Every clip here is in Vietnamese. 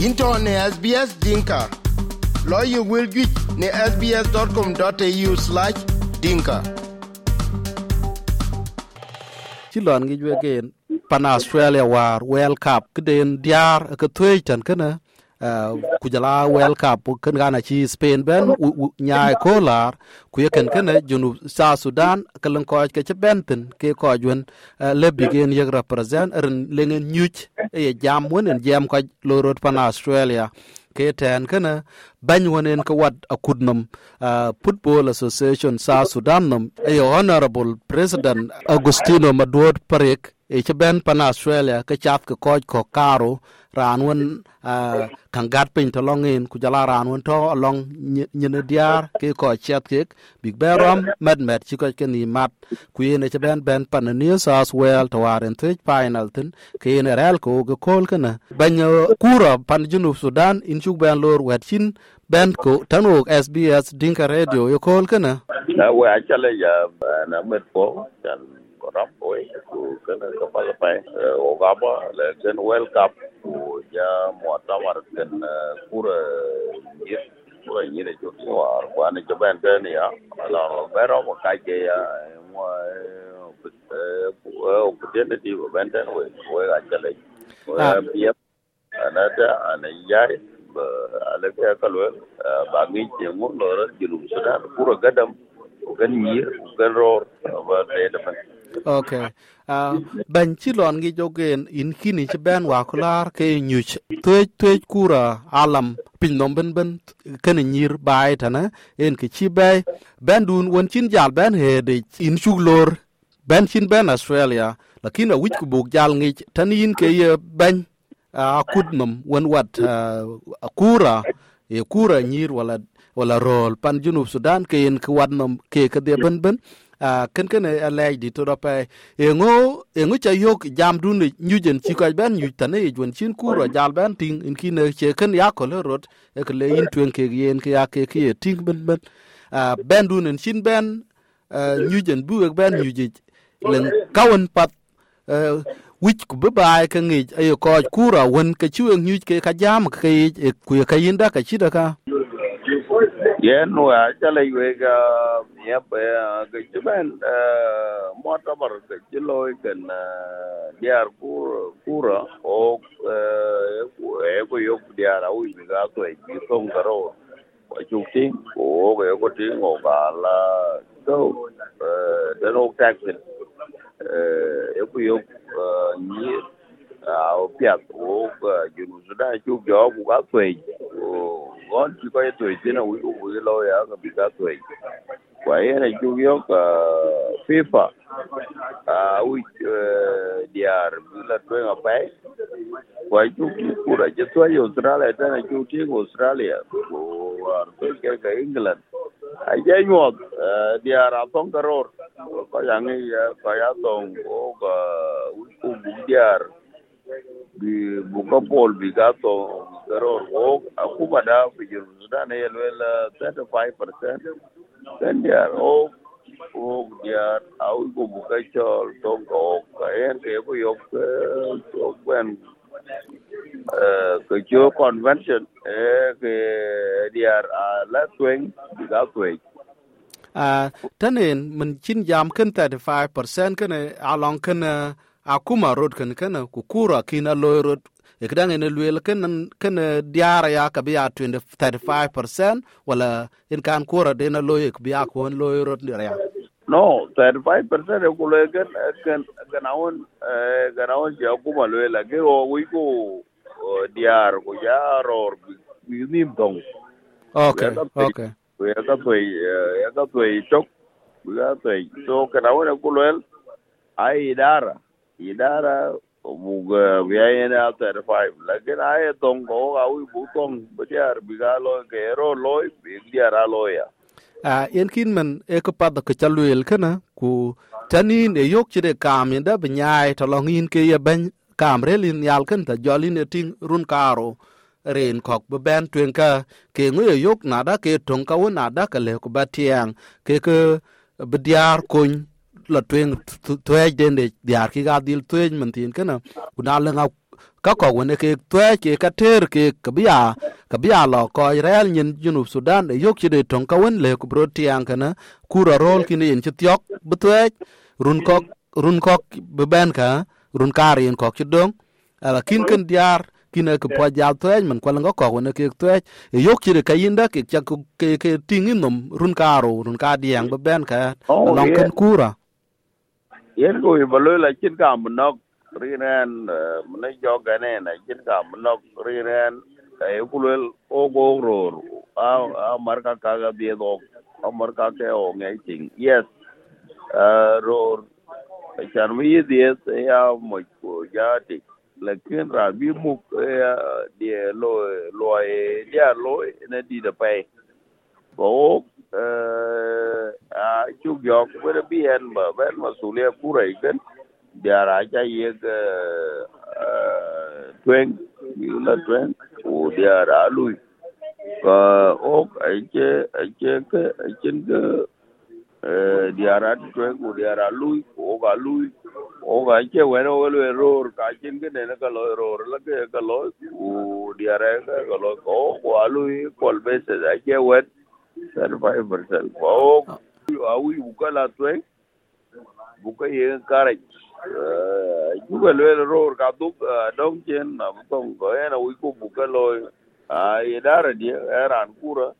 into ne SBS Dinka. Lawyer will get ne sbs.com.au slash dinka. Chilon lon ngi jwe gen pan australia war world cup kden diar ke thuy tan kana ku jala wel kap ken gana chi spain ben nyaay ko lar ku yeken ken junu sa sudan kelen ko ke che benten ke ko jwen le bigen gen yeg represent ren lengen nyuch e jam wonen jam ko lorot pan australia. Ke ten kana bany wonen ka wat akudnam uh, football association sa sudan nam e honorable president agustino maduot parek ci ben pan australia ke chap ke koj ko karo ran won kan gat pin to long in ku jala ran won to long nyen diar ke ko chat ke big berom med med ci ko ke ni mat ku yene ci ben ben pan new south well to waren tre final tin. Ke yene rel ko go kol kana ban kura pan junub sudan, in chu ben lor wet chin ben ko tanok sbs dinka radio yo kol kana na wa chale ya na met po chan ram oi ku kana ka pala pai o gaba le ken world cup ku ya muatamar ken kura yir kura yir jo war kwa ne jo ben ben ya la bero mo ka ke ya mo opportunity ben ben we we achale we ya ana da ana yai alaka ya kalwel ba ngi ce mun lora junub sudan kura gadam gan yir gan ror ba da man okay uh, ben ci lon gi jogen in kini ci ben wa kular ke nyuch tuej tuej kura alam pin nom ben ben ken nyir bai tana en ke ci bay ben dun won cin jal ben he de in chuglor ben cin ben australia lakini wich ku buk jal ngi tan yin ke ye ben a kudnum won wat kura e kura nyir wala wala rol pan junub sudan ke en ke nom ke ke de ben ben a ken ken a lay di to dope e ngo ngo cha yok jam dun nyujen chi ka ben nyu tane e jwen chin ku ro jal ben ting in ki ne che ken ya ko le rot e ke le in twen ke yen ke ya ke ke ting ben ben ben dun en chin ben nyujen bu ek ben nyuje len kawen pat wich ku bai ka ngi ayo ko ku ra won ke chu ngi ke ka jam ke ku ka yinda ka chida ka yen wa chala ywe ga ya pa ga chiben mo ta bar ga chilo kan diar kura kura o e ko yo diar au bi ga to e bi tong garo wa chu tin ko ga ko tin o ga la to de no taxin e có yo ni au piat tui o gon u wi lo ya ga bi tui kwa ye na chu yo ka fifa a ui diar bi la tui ga pai kwa chu ki ku ra je tui australia ta na chu ti australia. Ko ar to ke ka england. A ye nyot diar a tong karor ko yang ya ko ya tong o ga u bu diar bi buka pol bi ga garor wo o akuba da bi sudan yel wel 35% then diar o o diar, au ko buka chol to ko ka en ke ko yok to ben ke jo eh, convention eh, e ke diar, a la twen ga twen à tanen mình chin jam kan 35% kan along kan akuma road kan kan ku kura kina loy road ikdang ene luel kan kan diara ya ka biya 20 35% wala in kan kura de na loy ka biya ko rot ni ya. No 35% ko loye kan kan ganawon ganawon ya kuma loye la ke o wi ko diar ko ya ror bi ni dong okay okay ya ka tui ya ka tui chok ya tui so kana ko loye ai idara idara yana alter five lakin aye tong ko kawi bu tong biar bigalo ke ro loy bi diara loya a yen kin men e ko pad ko chaluel kana ku tanin e yok chire kam inda binyai to long yin ke ye ben kam relin yal kan ta jolin e ting run karo rin kok bu ben twen ka ke ngue yok na da ke tong ka wona da ka le ko batiang ke ke be diar kun la twen tuej den de diar ki ga dil tuej man tin kana ku na le nga ka ko wene ke twe ke ka ter ke ka biya ka biya lo ko rel nyin junub sudan e yok chide tong ka wen le ku bro tiang kana kura rol kini yen chitiok betwe run kok run kok beben ka run karin kok chidong ala kin ken diar kine ke po jal twe man ko ngo ko wene ke twe e yok chide ka yinda ke cha ke ke tingin nom run karo run ka diang beben ka. Oh, long ken kura yen ko ba lo la chin ka mun riren mun jo gane na chin ka mun riren e ku lo o go ro a a mar ka ga bi do a marka ke o nge ting yes. Ror ro chan mi di es ya mo ko ja ti lakin ra bi mu ya di lo lo e dia lo ne di da pai ko a chu yok wer bi en ba ben masulia kura ikan biara cha ye ke twen la twen o biara lui. Ka o aiche aiche ke aichen ke diara twen o diara lui o ga lui. O ga che bueno o lo error ka chen ke ne ka lo error la ke ka lo u diara ka ka lo ko o lui. Kol bese da che wet 35% ko awi bukala twen buka ye kare juga lo error ka duk dong chen na butong ko ena wi ko buka lo a ye dara dia eran kura.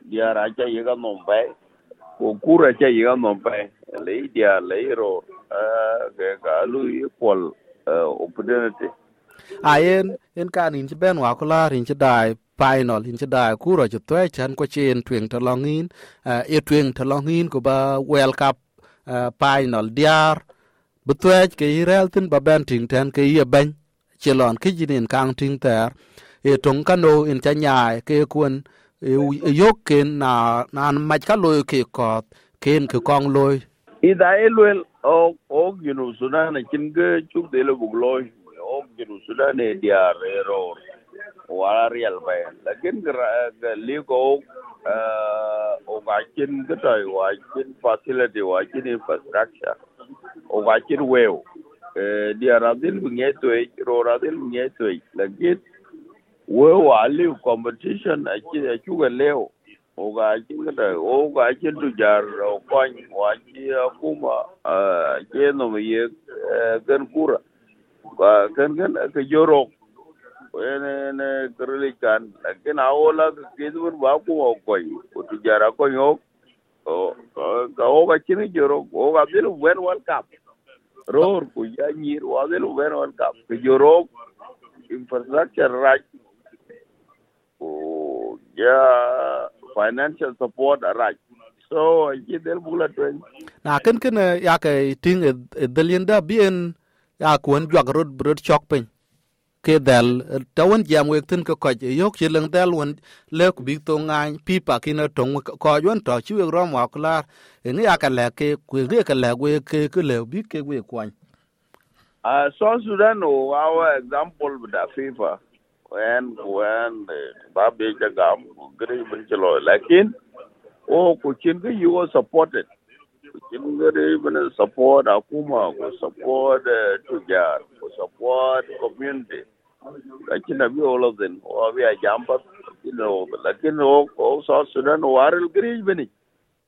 Dia ra cha ye ga non pai ko kura cha ye ga non pai le dia le ro ke ka lu ye pol opportunity ayen en kan in ben wa ko la rin dai final in chida kuro ju twe chan ko chen twing to longin e eh, twing to longin ko ba world cup eh, final diar. Bu twe ke irel tin ba ben ting ten ke ye ben chelon ke jinin kang ting ter. E tong kano in cha nyai ke kun e yok ken na, nan mach ka loy ke kot, ken ke kong loy ida elwel o o ginu sudan chin ge chuk de lo le bugloy o ginu sudan e diar error wala real bay lakin ga li ko o ga kin ga toy wa kin facility wa kin infrastructure o ga kin wew diar adil nge to ro adil nge to lakin we wa li competition a ki a chu ga leo o ga kin ga o ga kin tu jar o kon wa ki kuma ke no ye gan kura kan kan ke jorok ene kerele kan. Lakin awola kidun ba ku koy utu jara ko yok ka o joro. O bil wen world cup. Ror ku ya nyir. Wa wen world cup. Ke joro infrastructure right. O ya financial support right. So ji del bula twen. Na ken ken ya ke ting e delinda bien ya kuon jwa rod brod chok pin ke dal tawan jam wek tin ko koj yok chi leng dal won le ku bi to ngai pi pa kin na tong ko yon to chi wek rom wa klar e ni aka le ke ku ri ka le we ke ke le bi ke we kwan uh, South Sudan o our example with the FIFA when when e, ba be jagam gre bin chlo lakin o ku chin ge you supported. kin dai bana support akuma ku support eh, tujar ku support community. Lakini abi all of them o abi ajamba lakini o lakini o ko so sudan waril grij bani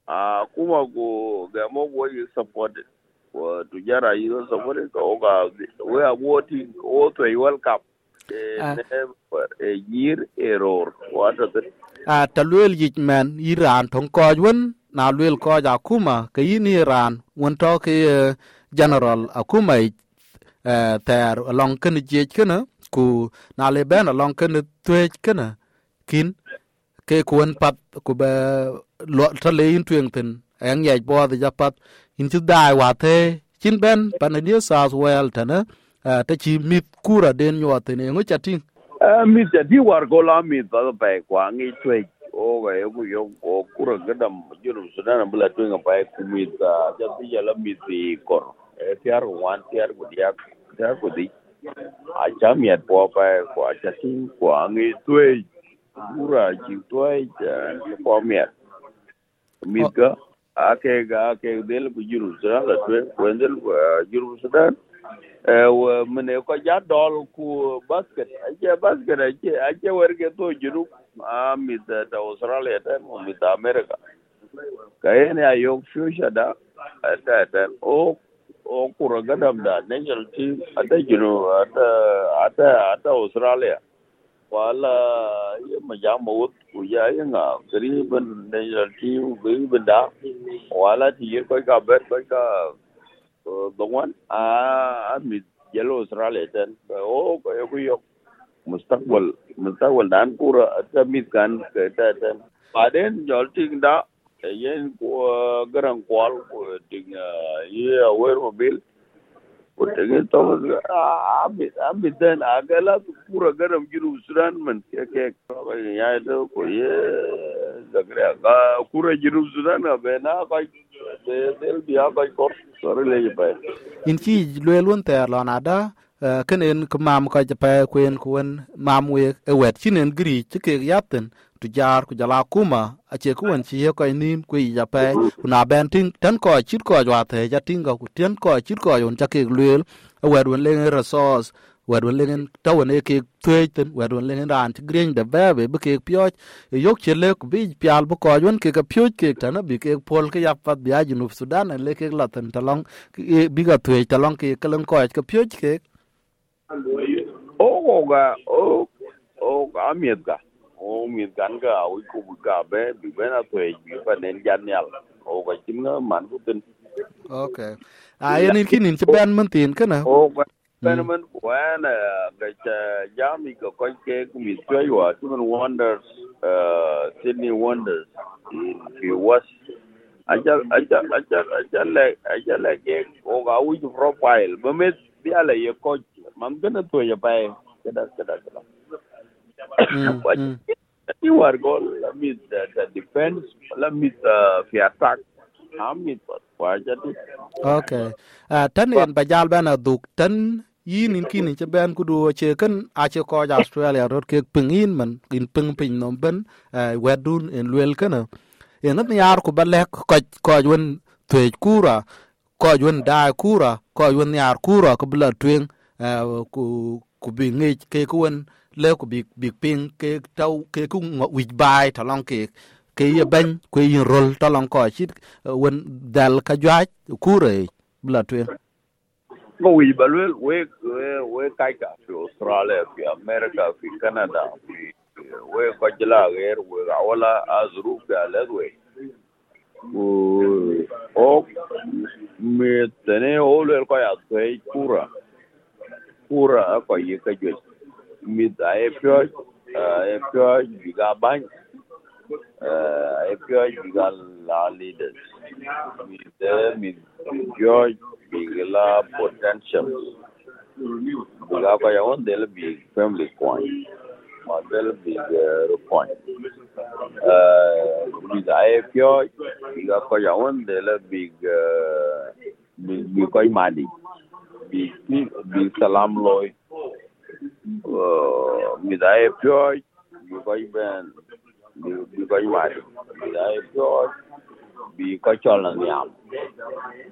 akuma ah, ku gamo wo you support. Ko tujar ayo support ko ga we are voting o to world cup e yir error. What is it a talwel ah, yik iran tong na luel ko ja kuma ke yin iran, won to ke eh, general akuma eh, ter along ken je kana ku na le ben along ken twe kana kin ke kun pat ku be lo, ta le yin twen ten en ye bo da pat in ti dai wa te, chin ben pan ni south well ta na eh, ta chi mit kura den yo te ne, ngo chating mit ta di war gola mit mi ta ba, kwa ngi twe Oh, eh, owayeku oh, kuragada junub sudan bula tuinga pae kumisa. Jati yala misi kor eh, tiar wan tiar kudiak tiar kudi. Acha miat po pae ko acha tim ko angi tuai pura ji tuai ko miat. Mitka oh. ake ga ake del ku junub sudan la tuai ko del sudan eh mene ko ja dol ku basket. Ache basket ache ache werke to junu a mi da da australia ta mo mi da america ka ene ayo future da ata ta o o kura gadam da national team ata junu ata ata ata australia. Wala ya majama wut ku ya nga kri ban national team bi benda wala ti ko ka bet ko ka Uh, dongwan ah, mi jalur australia dan kau kau yo ko mustaqbal mustaqbal dan pura ta mi kan ta ta paden jolting da yen ko garan kwal ko ting ye awer mobil. وتجي طبعا عبد عبد دان عقلات كورة قرم جنوب السودان من كيك يعني ده كوي زكريا كورة جنوب السودان بينا قاي ديل بيا قاي كور صار لي باي إن في لون تيرلون عدا كن إن كمام كاي جباي كوين كوين مام ويك أوت شين إن غري تكيك ياتن e tu jar ku jala kuma a che ku wan chi ko nim ku ya pa na ben tin tan ko chit ko jwa the ja tin ko tin ko chit ko yon chake lwe e wet wen le resource wet wen lengen tawen e ke tweten wet wen lengen ran ti green de bebe be ke pyo yok che le ku bi pial bu ko yon ke ke pyo ke tan bi ke pol ke ya pat bi ajin uf sudan le ke la tan talong bi ga twe talong ke kelen ko ke pyo ke o ga o o ga miet ga o miet gan ga o ku bu ga be bi be na twe bi pa nen jan yal o ga chim na man ku tin okay a yen kin in che ben man tin kana o ga Phenomenon when uh, Jami ko koi ke kumi choi wa Human Wonders uh, Sydney Wonders in the West aja aja aja aja le aja le ke o ga u profile mamet dia le ye coach mam gana to ya pai kada kada kada are goal la mit the defense la mit fi attack. Amit wa jadi okay uh, tan en bajal bana duk tan yin in kin che ben ku du che kan a che ko ja australia rot ke ping in man in ping ping no ben wedun en luel kana en at yar ku balek ko ko won twe kura ko won da kura ko won yar kura ko bla twen ku ku bi ngi ke ku won của bị bị pin ping trâu, cái cung ngọ wi bài ta long cái ke bên ben ku thằng rol ta long ko chit won dal cú rồi là bla ngọ ko wi luôn quê quê quê cái cả phía australia, phía america, phía canada fi we ko jila ger we wala azru ga ledwe o me tene o le ko ya tei kura kura ko yi ka jwe yapıyor, e, yapıyor juga bank, e, yapıyor juga lalides, mida la bigla potential, juga kaya on del big family coin, model big coin, mida yapıyor juga kaya on del big big big coin madi, big big salam loy. Uh, midhaye pyoch bi koc ben bi koc wari midhaye pyoch bi kocol na niam.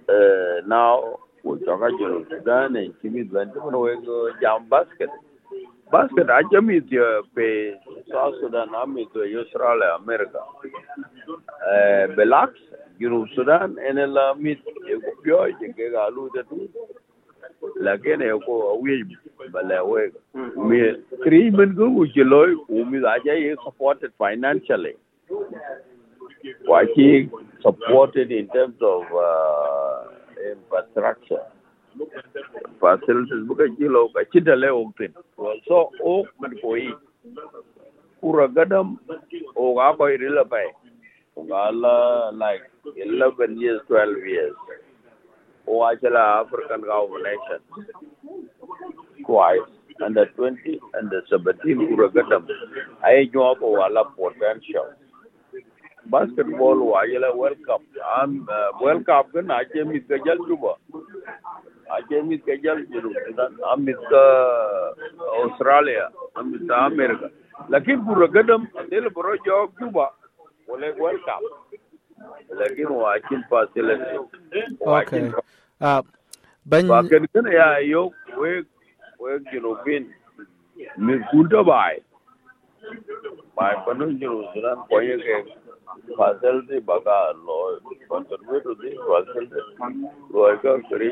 Eh, now wo coka jolo sudan en cimit ben timin wek jam basket. Basket acamit yo pe sa sudan amit yo australia america. Eh, Belax junub sudan en el amit eko pyoc ekeka lutetu lakini ko awi bala we me three men go u jeloy u mi ja ye supported financially. Wachi supported in terms of uh, infrastructure. Facilities buka kilo ka cita le oktin so o man koyi kura gadam o ga ko irila pai. O ga la like 11 years 12 years Wajala African Combination twice under 20 under 17 Uragatam. I job wala potential. Basketball Wajala World Cup. I'm uh, World Cup kan aje mit kajal juba. Aje mit kajal juru. I'm mit uh, Australia. I'm mit America. Lakini Uragatam adil bro job juba. Wale World Cup. Lakini wajin facility. Okay. Ban ba kan kan ya yo we we junubin mi kunta bai bai panu junub sudan koye ke facility baka lo contribute to this facility lo ka kri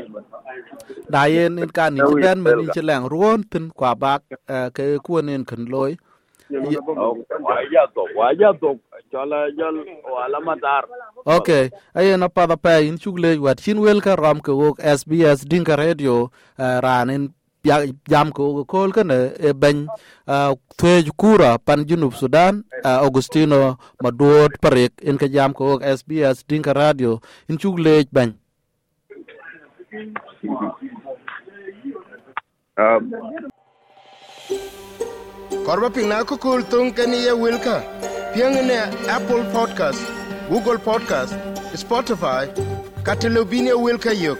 da yen in kan ni ben men in chelang ruon tin kwa bak eh, ke kuon in kan loy ya to wa ya to chala jal wala matar okay ayen apa da pa in chugle wat chin wel ka ram ko wok sbs dinga radio eh, ran in jam ko ko kol kan e ben thwej kura pan junub sudan eh, augustino maduot parek in ka jam ko wok sbs dinga radio in chugle ben um korba pingna ko kul tung kani ye wilka piang ne apple podcast google podcast spotify katelobine wilka yok